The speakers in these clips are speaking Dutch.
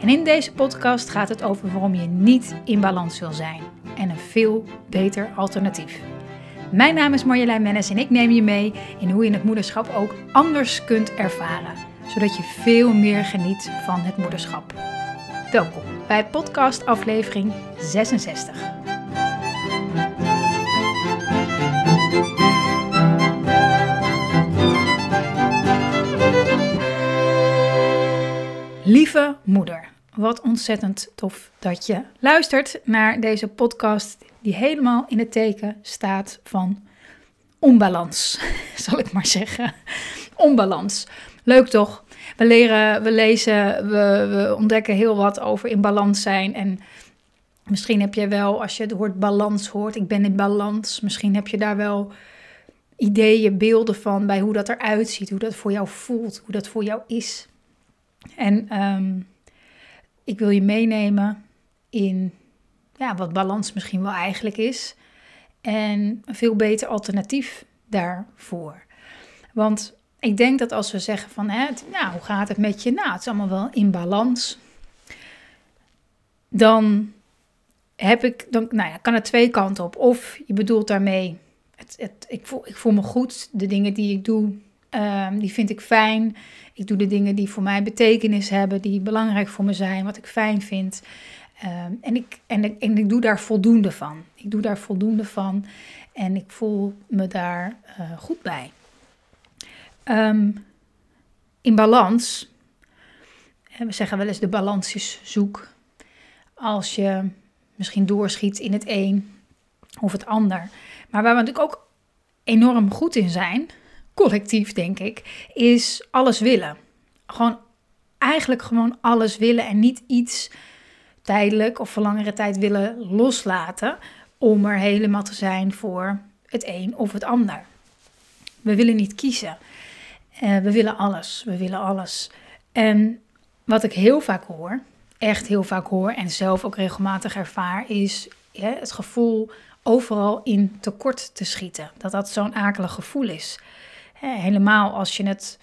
En in deze podcast gaat het over waarom je niet in balans wil zijn en een veel beter alternatief. Mijn naam is Marjolein Mennis en ik neem je mee in hoe je het moederschap ook anders kunt ervaren, zodat je veel meer geniet van het moederschap. Welkom bij podcast aflevering 66. Lieve moeder, wat ontzettend tof dat je luistert naar deze podcast die helemaal in het teken staat van onbalans, zal ik maar zeggen. Onbalans. Leuk toch? We leren, we lezen, we, we ontdekken heel wat over in balans zijn. En misschien heb je wel, als je het woord balans hoort, ik ben in balans, misschien heb je daar wel ideeën, beelden van bij hoe dat eruit ziet, hoe dat voor jou voelt, hoe dat voor jou is. En ehm, ik wil je meenemen in ja, wat balans misschien wel eigenlijk is. En een veel beter alternatief daarvoor. Want ik denk dat als we zeggen van, hè, nou, hoe gaat het met je? Nou, het is allemaal wel in balans. Dan heb ik, dan, nou ja, kan het twee kanten op. Of je bedoelt daarmee, het, het, ik, voel, ik voel me goed, de dingen die ik doe, um, die vind ik fijn. Ik doe de dingen die voor mij betekenis hebben, die belangrijk voor me zijn, wat ik fijn vind. Ehm, en, ik, en, ik, doe daar voldoende van. Ik doe daar voldoende van en ik voel me daar uh, goed bij. Um, in balans, we zeggen wel eens de balans is zoek. Als je misschien doorschiet in het een of het ander. Maar waar we natuurlijk ook enorm goed in zijn, collectief denk ik, is alles willen. Gewoon eigenlijk gewoon alles willen en niet iets tijdelijk of voor langere tijd willen loslaten om er helemaal te zijn voor het een of het ander. We willen niet kiezen. Uh, we willen alles. We willen alles. En wat ik heel vaak hoor, echt heel vaak hoor en zelf ook regelmatig ervaar, is het gevoel overal in tekort te schieten. Dat dat zo'n akelig gevoel is. Helemaal als je het,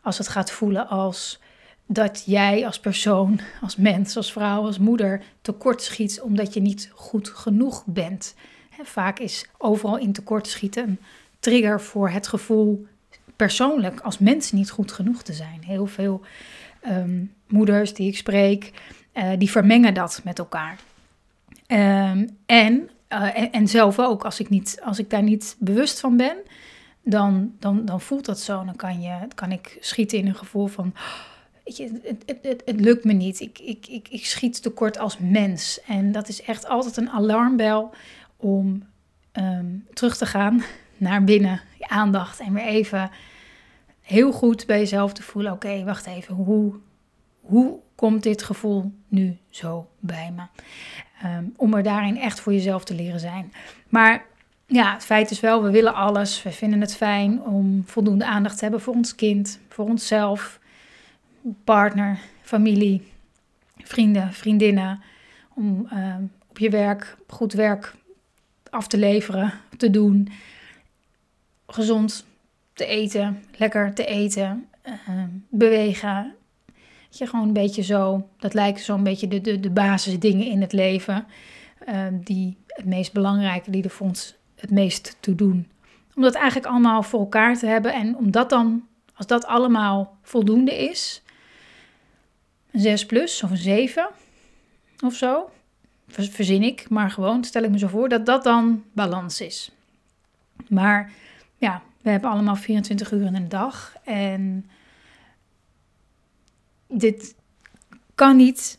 als het gaat voelen als dat jij als persoon, als mens, als vrouw, als moeder tekort schiet omdat je niet goed genoeg bent. vaak is overal in tekort schieten een trigger voor het gevoel persoonlijk als mens niet goed genoeg te zijn. Heel veel ehm, moeders die ik spreek, uh, die vermengen dat met elkaar. En, uh, en, en, zelf ook, als ik, niet, als ik daar niet bewust van ben, dan, dan, dan voelt dat zo. Dan kan, je, kan ik schieten in een gevoel van weet je, het, het, het, lukt me niet. Ik, ik, ik, ik schiet tekort als mens. En dat is echt altijd een alarmbel om ehm, terug te gaan naar binnen, je aandacht en weer even heel goed bij jezelf te voelen. Oké, wacht even, hoe, hoe komt dit gevoel nu zo bij me? Ehm, om er daarin echt voor jezelf te leren zijn. Maar ja, het feit is wel, we willen alles. We vinden het fijn om voldoende aandacht te hebben voor ons kind, voor onszelf partner, familie, vrienden, vriendinnen. Om uh, op je werk goed werk af te leveren, te doen. Gezond te eten, lekker te eten, uh, bewegen. Je gewoon een beetje zo, dat lijken zo'n beetje de, de, de basisdingen in het leven. Uh, die het meest belangrijke, die er voor ons het meest toe doen. Om dat eigenlijk allemaal voor elkaar te hebben en om dat dan, als dat allemaal voldoende is, een 6 plus of een 7 of zo. Verzin ik, maar gewoon stel ik me zo voor dat dat dan balans is. Maar ja, we hebben allemaal 24 uur in een dag en dit kan niet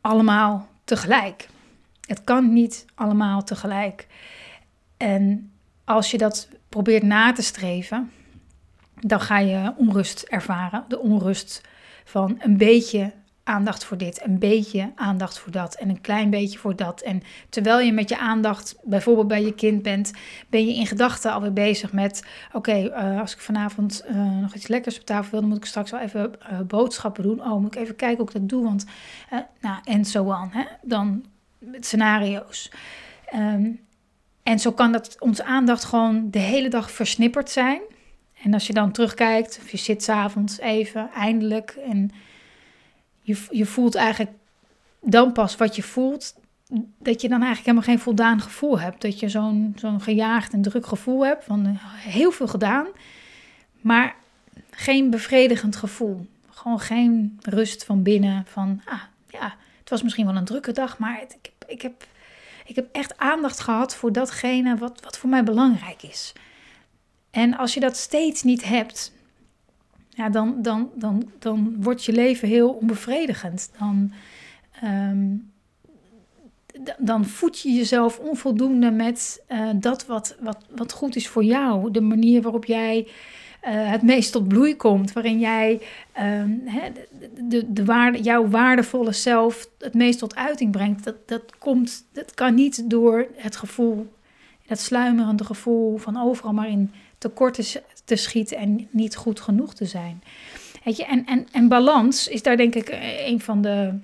allemaal tegelijk. Het kan niet allemaal tegelijk. En als je dat probeert na te streven, dan ga je onrust ervaren. De onrust van een beetje aandacht voor dit, een beetje aandacht voor dat en een klein beetje voor dat. En terwijl je met je aandacht bijvoorbeeld bij je kind bent, ben je in gedachten alweer bezig met: oké, eh, als ik vanavond uh, nog iets lekkers op tafel wil, dan moet ik straks wel even uh, boodschappen doen. Oh, moet ik even kijken hoe ik dat doe, want nou en zo aan. Dan scenario's. Um, en zo kan dat onze aandacht gewoon de hele dag versnipperd zijn. En als je dan terugkijkt, of je zit s'avonds even, eindelijk, en je, je voelt eigenlijk dan pas wat je voelt, dat je dan eigenlijk helemaal geen voldaan gevoel hebt. Dat je zo'n zo'n gejaagd en druk gevoel hebt van eh, heel veel gedaan, maar geen bevredigend gevoel. Gewoon geen rust van binnen, van ah ja, het was misschien wel een drukke dag, maar ik, ik, heb, ik heb echt aandacht gehad voor datgene wat, wat voor mij belangrijk is. En als je dat steeds niet hebt, ja, dan, dan, dan, dan wordt je leven heel onbevredigend. Dan, ehm, dan voed je jezelf onvoldoende met uh, dat wat, wat, wat goed is voor jou. De manier waarop jij uh, het meest tot bloei komt. Waarin jij um, de, de, de waarde, jouw waardevolle zelf het meest tot uiting brengt. Dat, dat, komt, dat kan niet door het gevoel, dat sluimerende gevoel van overal maar in tekorten te schieten en niet goed genoeg te zijn. Weet je, en, en, en balans is daar denk ik eh, een van de.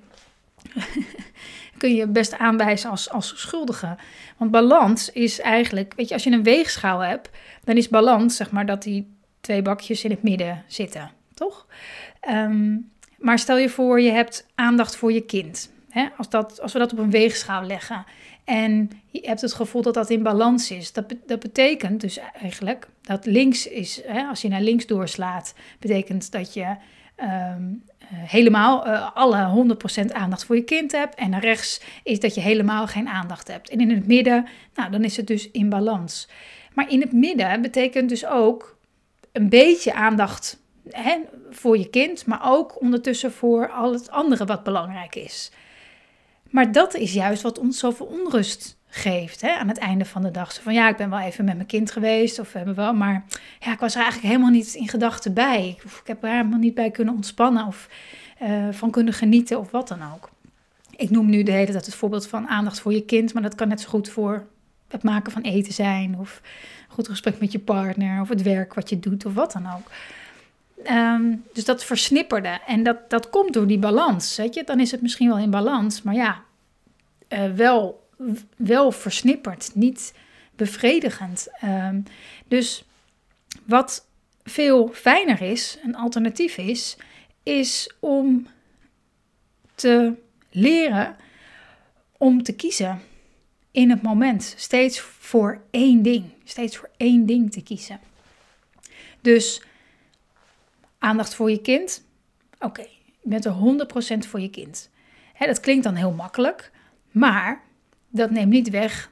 kun je best aanwijzen als, als schuldige. Want balans is eigenlijk, weet je, als je een weegschaal hebt, dan is balans, zeg maar, dat die twee bakjes in het midden zitten, toch? Ehm, maar stel je voor, je hebt aandacht voor je kind. Hè? Als, dat, als we dat op een weegschaal leggen en je hebt het gevoel dat dat in balans is. Dat, dat betekent dus eigenlijk dat links is, hè, als je naar links doorslaat, betekent dat je ehm, eh, helemaal uh, alle 100% aandacht voor je kind hebt. En naar rechts is dat je helemaal geen aandacht hebt. En in het midden, nou, dan is het dus in balans. Maar in het midden betekent dus ook een beetje aandacht hè, voor je kind, maar ook ondertussen voor al het andere wat belangrijk is. Maar dat is juist wat ons zoveel onrust geeft hè, aan het einde van de dag. Zo van ja, ik ben wel even met mijn kind geweest, of hebben wel, maar ja, ik was er eigenlijk helemaal niet in gedachten bij. Of ik heb er helemaal niet bij kunnen ontspannen of uh, van kunnen genieten of wat dan ook. Ik noem nu de hele tijd het voorbeeld van aandacht voor je kind, maar dat kan net zo goed voor het maken van eten zijn, of goed gesprek met je partner, of het werk wat je doet, of wat dan ook. Um, dus dat versnipperde. En dat, dat komt door die balans. Weet je? Dan is het misschien wel in balans, maar ja, uh, wel, wel versnipperd, niet bevredigend. Um, dus wat veel fijner is, een alternatief is, is om te leren om te kiezen in het moment. Steeds voor één ding. Steeds voor één ding te kiezen. Dus Aandacht voor je kind. Oké, je bent er 100% voor je kind. Hè, dat klinkt dan heel makkelijk, maar dat neemt niet weg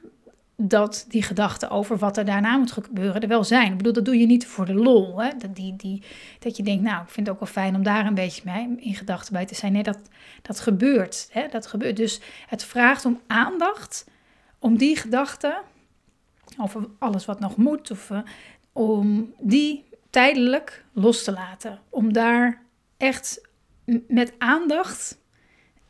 dat die gedachten over wat er daarna moet gebeuren er wel zijn. Ik bedoel, dat doe je niet voor de lol. Hè? Dat, die, die, dat je denkt, nou, ik vind het ook wel fijn om daar een beetje mee in gedachten bij te zijn. Nee, dat, dat gebeurt. Hè? Dat gebeurt. Dus het vraagt om aandacht om die gedachten, over alles wat nog moet, of uh, om die tijdelijk los te laten. Om daar echt met aandacht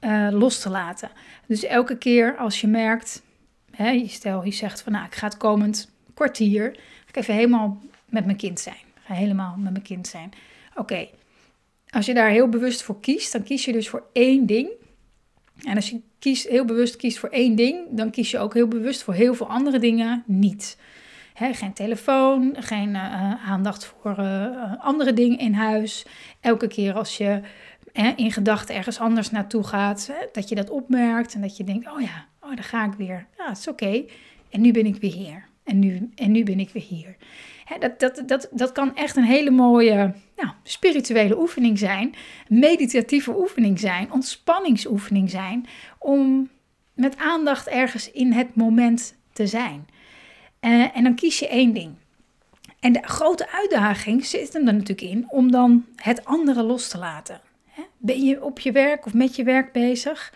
uh, los te laten. Dus elke keer als je merkt, hè, stel je zegt van nou ik ga het komend kwartier, ga ik even helemaal met mijn kind zijn. Ga helemaal met mijn kind zijn. Oké, als je daar heel bewust voor kiest, dan kies je dus voor één ding. En als je kiest, heel bewust kiest voor één ding, dan kies je ook heel bewust voor heel veel andere dingen niet geen telefoon, geen uh, aandacht voor uh, andere dingen in huis. Elke keer als je in gedachten ergens anders naartoe gaat, dat je dat opmerkt en dat je denkt: oh ja, oh, daar ga ik weer. Ja, het is oké. En nu ben ik weer hier. En nu, en nu ben ik weer hier. Dat, dat, dat, kan echt een hele mooie nou, spirituele oefening zijn, meditatieve oefening zijn, ontspanningsoefening zijn, om met aandacht ergens in het moment te zijn. Uh, en dan kies je één ding. En de grote uitdaging zit hem er natuurlijk in om dan het andere los te laten. Ben je op je werk of met je werk bezig?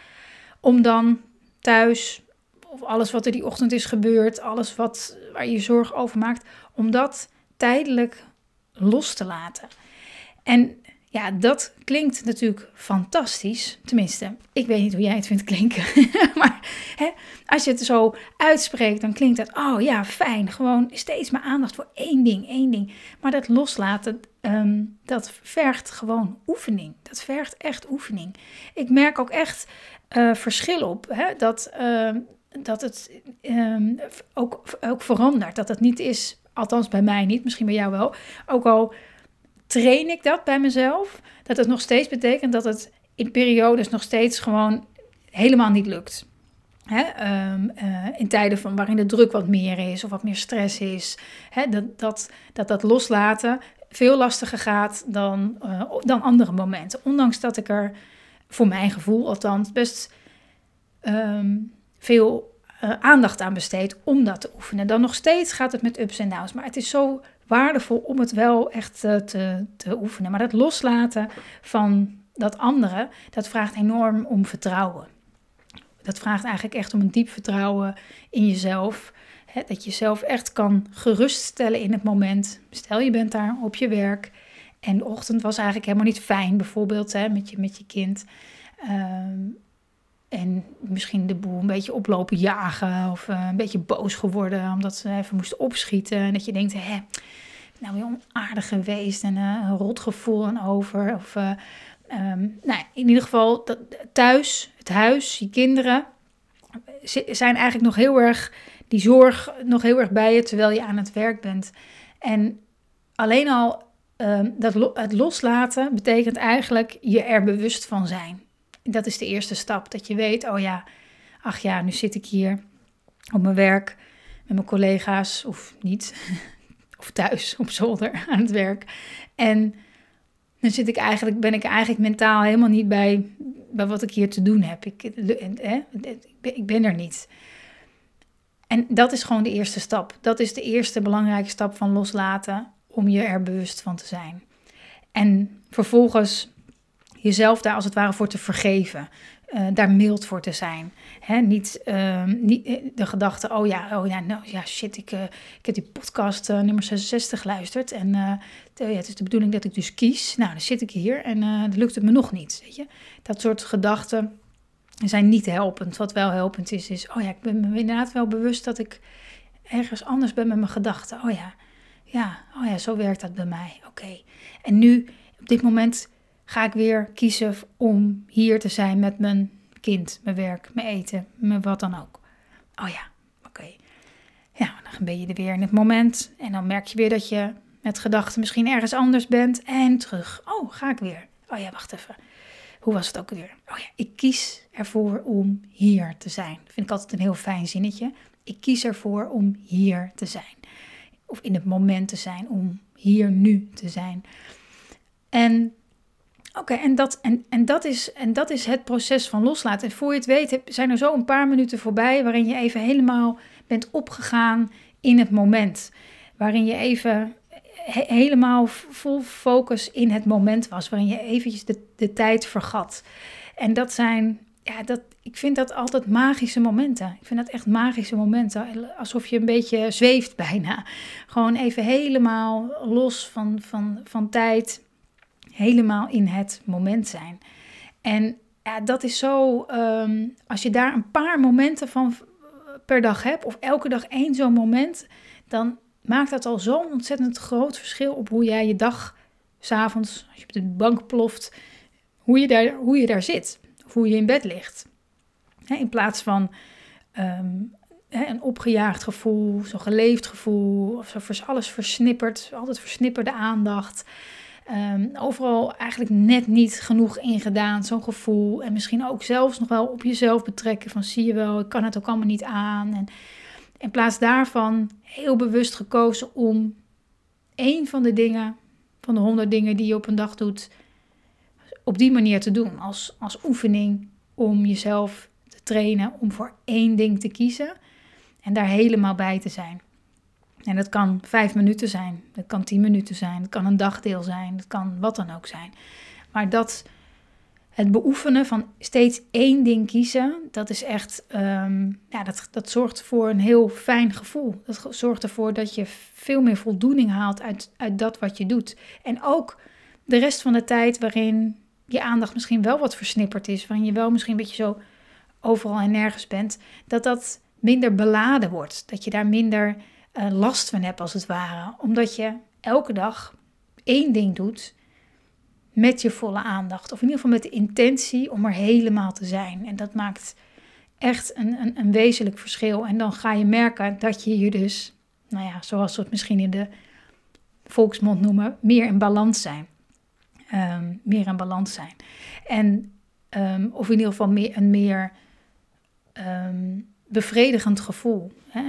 Om dan thuis, of alles wat er die ochtend is gebeurd, alles wat, waar je je zorg over maakt, om dat tijdelijk los te laten. En Ja, dat klinkt natuurlijk fantastisch. Tenminste, ik weet niet hoe jij het vindt klinken. maar hè, als je het zo uitspreekt, dan klinkt het, oh ja, fijn. Gewoon steeds maar aandacht voor één ding, één ding. Maar dat loslaten, ehm, dat vergt gewoon oefening. Dat vergt echt oefening. Ik merk ook echt uh, verschil op. Hè, dat, ehm, dat het um, ook, ook verandert. Dat het niet is, althans bij mij niet, misschien bij jou wel. Ook al train ik dat bij mezelf, dat het nog steeds betekent dat het in periodes nog steeds gewoon helemaal niet lukt. Hè? Ehm, eh, in tijden van waarin de druk wat meer is of wat meer stress is, hè? Dat, dat, dat dat loslaten veel lastiger gaat dan, uh, dan andere momenten. Ondanks dat ik er voor mijn gevoel althans best um, veel uh, aandacht aan besteed om dat te oefenen. Dan nog steeds gaat het met ups en downs, maar het is zo waardevol om het wel echt uh, te, te oefenen. Maar dat loslaten van dat andere, dat vraagt enorm om vertrouwen. Dat vraagt eigenlijk echt om een diep vertrouwen in jezelf. Hè, dat je jezelf echt kan geruststellen in het moment. Stel je bent daar op je werk en de ochtend was eigenlijk helemaal niet fijn, bijvoorbeeld hè, met, je, met je kind. Um, en misschien de boel een beetje oplopen jagen of uh, een beetje boos geworden omdat ze even moesten opschieten. En dat je denkt, hè, nou weer onaardig geweest en uh, een rot gevoel en over. Of, uh, um, nou, in ieder geval thuis, het huis, je kinderen zijn eigenlijk nog heel erg, die zorg nog heel erg bij je terwijl je aan het werk bent. En alleen al um, dat, het loslaten betekent eigenlijk je er bewust van zijn dat is de eerste stap. Dat je weet, oh ja, ach ja, nu zit ik hier op mijn werk met mijn collega's of niet. Of thuis op zolder aan het werk. En dan zit ik eigenlijk, ben ik eigenlijk mentaal helemaal niet bij, bij wat ik hier te doen heb. Ik, ik ben er niet. En dat is gewoon de eerste stap. Dat is de eerste belangrijke stap van loslaten om je er bewust van te zijn. En vervolgens jezelf daar als het ware voor te vergeven. Uh, daar mild voor te zijn. Hè, niet, uh, niet eh, de gedachte, oh ja, oh ja, nou ja, shit, ik, uh, ik heb die podcast nummer 66 geluisterd. En ja, het is de bedoeling dat ik dus kies. Nou, dan zit ik hier en dan lukt het me nog niet. Weet je? Dat soort gedachten zijn niet helpend. Wat wel helpend is, is, oh ja, ik ben me inderdaad wel bewust dat ik ergens anders ben met mijn gedachten. Oh ja, ja, oh ja, zo werkt dat bij mij. Oké. En nu, op dit moment ga ik weer kiezen om hier te zijn met mijn kind, mijn werk, mijn eten, mijn wat dan ook. Oh ja, oké. Ja, dan ben je er weer in het moment en dan merk je weer dat je met gedachten misschien ergens anders bent en terug. Oh, ga ik weer. Oh ja, wacht even. Hoe was het ook weer? Oh ja, ik kies ervoor om hier te zijn. Vind ik altijd een heel fijn zinnetje. Ik kies ervoor om hier te zijn. Of in het moment te zijn, om hier nu te zijn. En Oké, en, dat, en, en, dat is, en dat is het proces van loslaten. En voor je het weet zijn er zo een paar minuten voorbij waarin je even helemaal bent opgegaan in het moment. Waarin je even helemaal vol focus in het moment was. Waarin je eventjes de, de tijd vergat. En dat zijn, ja, dat, ik vind dat altijd magische momenten. Ik vind dat echt magische momenten. Alsof je een beetje zweeft bijna. Gewoon even helemaal los van, van, van tijd helemaal in het moment zijn. En ja, dat is zo, ehm, als je daar een paar momenten van per dag hebt, of elke dag één zo'n moment, dan maakt dat al zo'n ontzettend groot verschil op hoe jij je dag, s'avonds, als je op de bank ploft, hoe je daar, hoe je daar zit, of hoe je in bed ligt. in plaats van ehm, een opgejaagd gevoel, zo'n geleefd gevoel, of zo alles versnipperd, altijd versnipperde aandacht. Um, overal eigenlijk net niet genoeg ingedaan, zo'n gevoel. En misschien ook zelfs nog wel op jezelf betrekken van zie je wel, ik kan het ook allemaal niet aan. En in plaats daarvan heel bewust gekozen om één van de dingen, van de honderd dingen die je op een dag doet, op die manier te doen. Als, als oefening om jezelf te trainen om voor één ding te kiezen en daar helemaal bij te zijn. En dat kan vijf minuten zijn, dat kan tien minuten zijn, dat kan een dagdeel zijn, dat kan wat dan ook zijn. Maar dat, het beoefenen van steeds één ding kiezen, dat is echt, um, ja, dat, dat zorgt voor een heel fijn gevoel. Dat zorgt ervoor dat je veel meer voldoening haalt uit, uit dat wat je doet. En ook de rest van de tijd waarin je aandacht misschien wel wat versnipperd is, waarin je wel misschien een beetje zo overal en nergens bent, dat dat minder beladen wordt. Dat je daar minder uh, last van hebt, als het ware. Omdat je elke dag één ding doet met je volle aandacht. Of in ieder geval met de intentie om er helemaal te zijn. En dat maakt echt een, een, een wezenlijk verschil. En dan ga je merken dat je je dus, nou ja, zoals we het misschien in de volksmond noemen, meer in balans zijn. Um, meer in balans zijn. En, um, of in ieder geval meer, een meer um, bevredigend gevoel. Hè?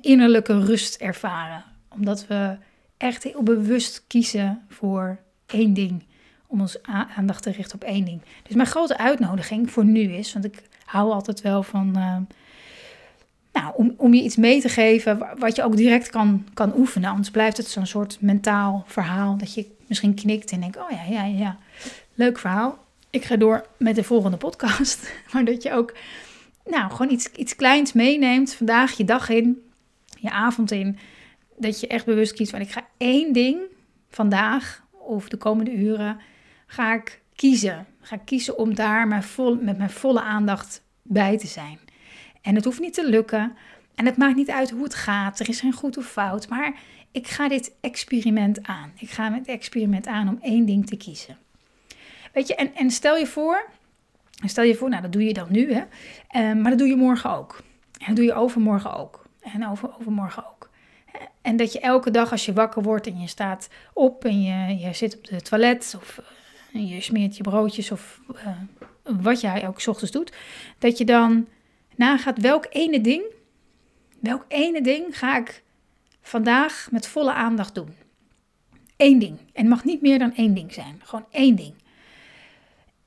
Innerlijke rust ervaren. Omdat we echt heel bewust kiezen voor één ding. Om ons aandacht te richten op één ding. Dus mijn grote uitnodiging voor nu is, want ik hou altijd wel van. Uh, nou, om, om je iets mee te geven wat je ook direct kan, kan oefenen. Anders blijft het zo'n soort mentaal verhaal. Dat je misschien knikt en denkt: oh ja, ja, ja, leuk verhaal. Ik ga door met de volgende podcast. Maar dat je ook nou, gewoon iets, iets kleins meeneemt. Vandaag je dag in, je avond in. Dat je echt bewust kiest van ik ga één ding vandaag of de komende uren ga ik kiezen. Ga ik kiezen om daar mijn vol, met mijn volle aandacht bij te zijn. En het hoeft niet te lukken. En het maakt niet uit hoe het gaat. Er is geen goed of fout. Maar ik ga dit experiment aan. Ik ga het experiment aan om één ding te kiezen. Weet je, en, en stel je voor, stel je voor, nou dat doe je dan nu, hè. Uh, maar dat doe je morgen ook. En dat doe je overmorgen ook. En over, overmorgen ook. En dat je elke dag als je wakker wordt en je staat op en je, je zit op de toilet of uh, je smeert je broodjes of uh, wat jij ook s ochtends doet, dat je dan nagaat welk ene ding, welk ene ding ga ik vandaag met volle aandacht doen. Eén ding. En het mag niet meer dan één ding zijn. Gewoon één ding.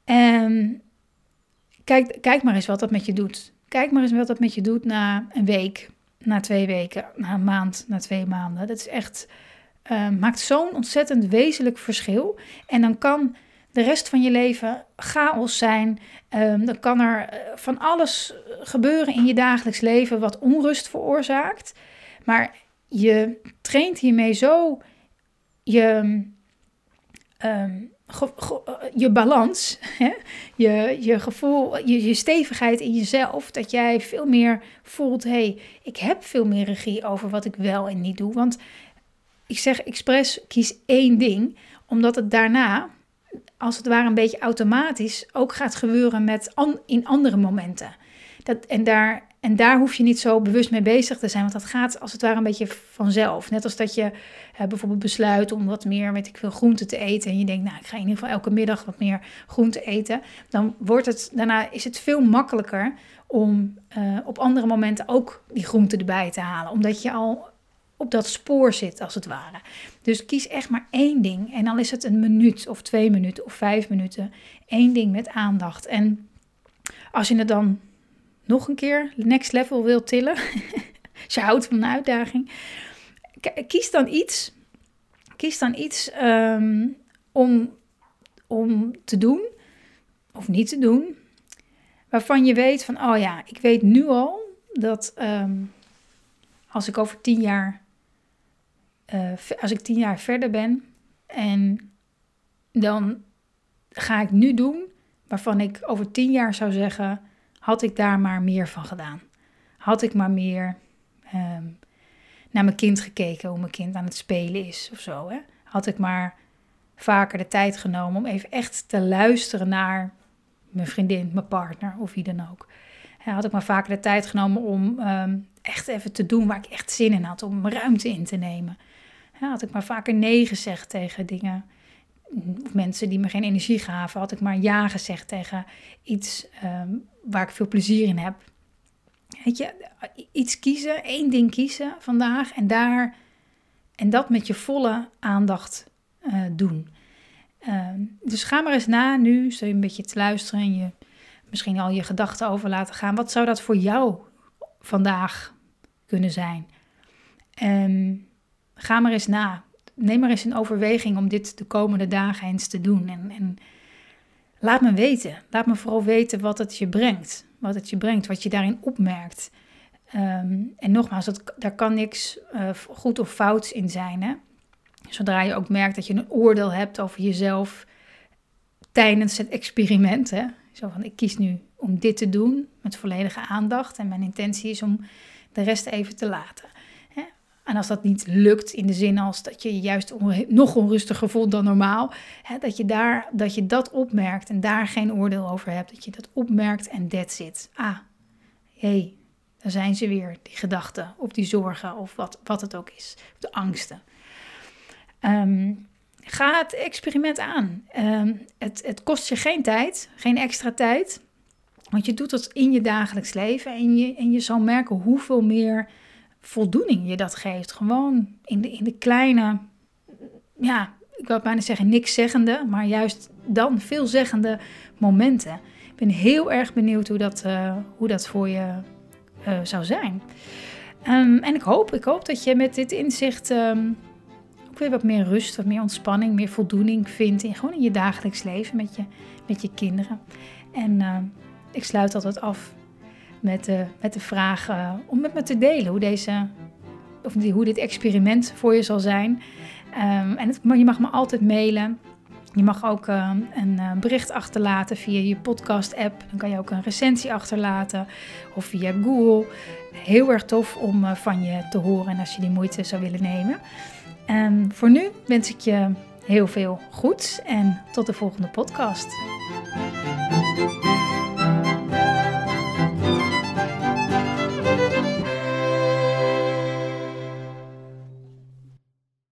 En kijk, kijk maar eens wat dat met je doet. Kijk maar eens wat dat met je doet na een week, na twee weken, na een maand, na twee maanden. Dat is echt, uh, maakt zo'n ontzettend wezenlijk verschil. En dan kan de rest van je leven chaos zijn. Um, dan kan er eh, van alles gebeuren in je dagelijks leven wat onrust veroorzaakt. Maar je traint hiermee zo je, um, je balans, hè? Je, je gevoel, je, je stevigheid in jezelf. Dat jij veel meer voelt: hé, hey, ik heb veel meer regie over wat ik wel en niet doe. Want ik zeg expres, kies één ding, omdat het daarna als het ware een beetje automatisch ook gaat gebeuren met in andere momenten. Dat, en, daar, en daar hoef je niet zo bewust mee bezig te zijn, want dat gaat als het ware een beetje vanzelf. Net als dat je uh, bijvoorbeeld besluit om wat meer, weet ik veel, groente te eten. En je denkt, nou, ik ga in ieder geval elke middag wat meer groente eten. Dan wordt het, daarna is het veel makkelijker om uh, op andere momenten ook die groente erbij te halen. Omdat je al op dat spoor zit, als het ware. Dus kies echt maar één ding. En dan is het een minuut of twee minuten of vijf minuten. Eén ding met aandacht. En als je het dan nog een keer next level wil tillen, je houdt van een uitdaging, kies dan iets. Kies dan iets um, om, om te doen of niet te doen. Waarvan je weet van, oh ja, ik weet nu al dat um, als ik over tien jaar uh, als ik tien jaar verder ben en dan ga ik nu doen waarvan ik over tien jaar zou zeggen, had ik daar maar meer van gedaan. Had ik maar meer um, naar mijn kind gekeken, hoe mijn kind aan het spelen is of zo. Hè? Had ik maar vaker de tijd genomen om even echt te luisteren naar mijn vriendin, mijn partner of wie dan ook. had ik maar vaker de tijd genomen om um, echt even te doen waar ik echt zin in had, om ruimte in te nemen. Had ik maar vaker nee gezegd tegen dingen. Of mensen die me geen energie gaven, had ik maar ja gezegd tegen iets ehm, waar ik veel plezier in heb. Weet je, iets kiezen, één ding kiezen vandaag en daar en dat met je volle aandacht uh, doen. Ehm, dus ga maar eens na nu, stel je een beetje te luisteren en je misschien al je gedachten over laten gaan. Wat zou dat voor jou vandaag kunnen zijn? Um, ga maar eens na. Neem maar eens een overweging om dit de komende dagen eens te doen. En, en laat me weten. Laat me vooral weten wat het je brengt. Wat het je brengt, wat je daarin opmerkt. Um, en nogmaals, dat, daar kan niks uh, goed of fout in zijn. Hè? Zodra je ook merkt dat je een oordeel hebt over jezelf tijdens het experiment. Hè? Zo van, ik kies nu om dit te doen met volledige aandacht. En mijn intentie is om de rest even te laten. En als dat niet lukt, in de zin als dat je je juist nog onrustiger voelt dan normaal, hè? Dat, je daar, dat je dat opmerkt en daar geen oordeel over hebt. Dat je dat opmerkt en that's it. Ah, hé, hey, daar zijn ze weer, die gedachten of die zorgen of wat, wat het ook is. De angsten. Um, ga het experiment aan. Ehm, het, het kost je geen tijd, geen extra tijd. Want je doet het in je dagelijks leven en je, en je zal merken hoeveel meer voldoening je dat geeft. Gewoon in de, in de kleine, ja, ik wil bijna zeggen niks zeggende, maar juist dan veelzeggende momenten. Ik ben heel erg benieuwd hoe dat, uh, hoe dat voor je uh, zou zijn. Um, en ik hoop, ik hoop dat je met dit inzicht um, ook weer wat meer rust, wat meer ontspanning, meer voldoening vindt in gewoon in je dagelijks leven met je, met je kinderen. En uh, ik sluit altijd af met de, met de vraag uh, om met me te delen hoe, deze, of hoe dit experiment voor je zal zijn. Um, en je mag me altijd mailen. Je mag ook uh, een bericht achterlaten via je podcast-app. Dan kan je ook een recensie achterlaten. Of via Google. Heel erg tof om van je te horen als je die moeite zou willen nemen. En voor nu wens ik je heel veel goeds en tot de volgende podcast.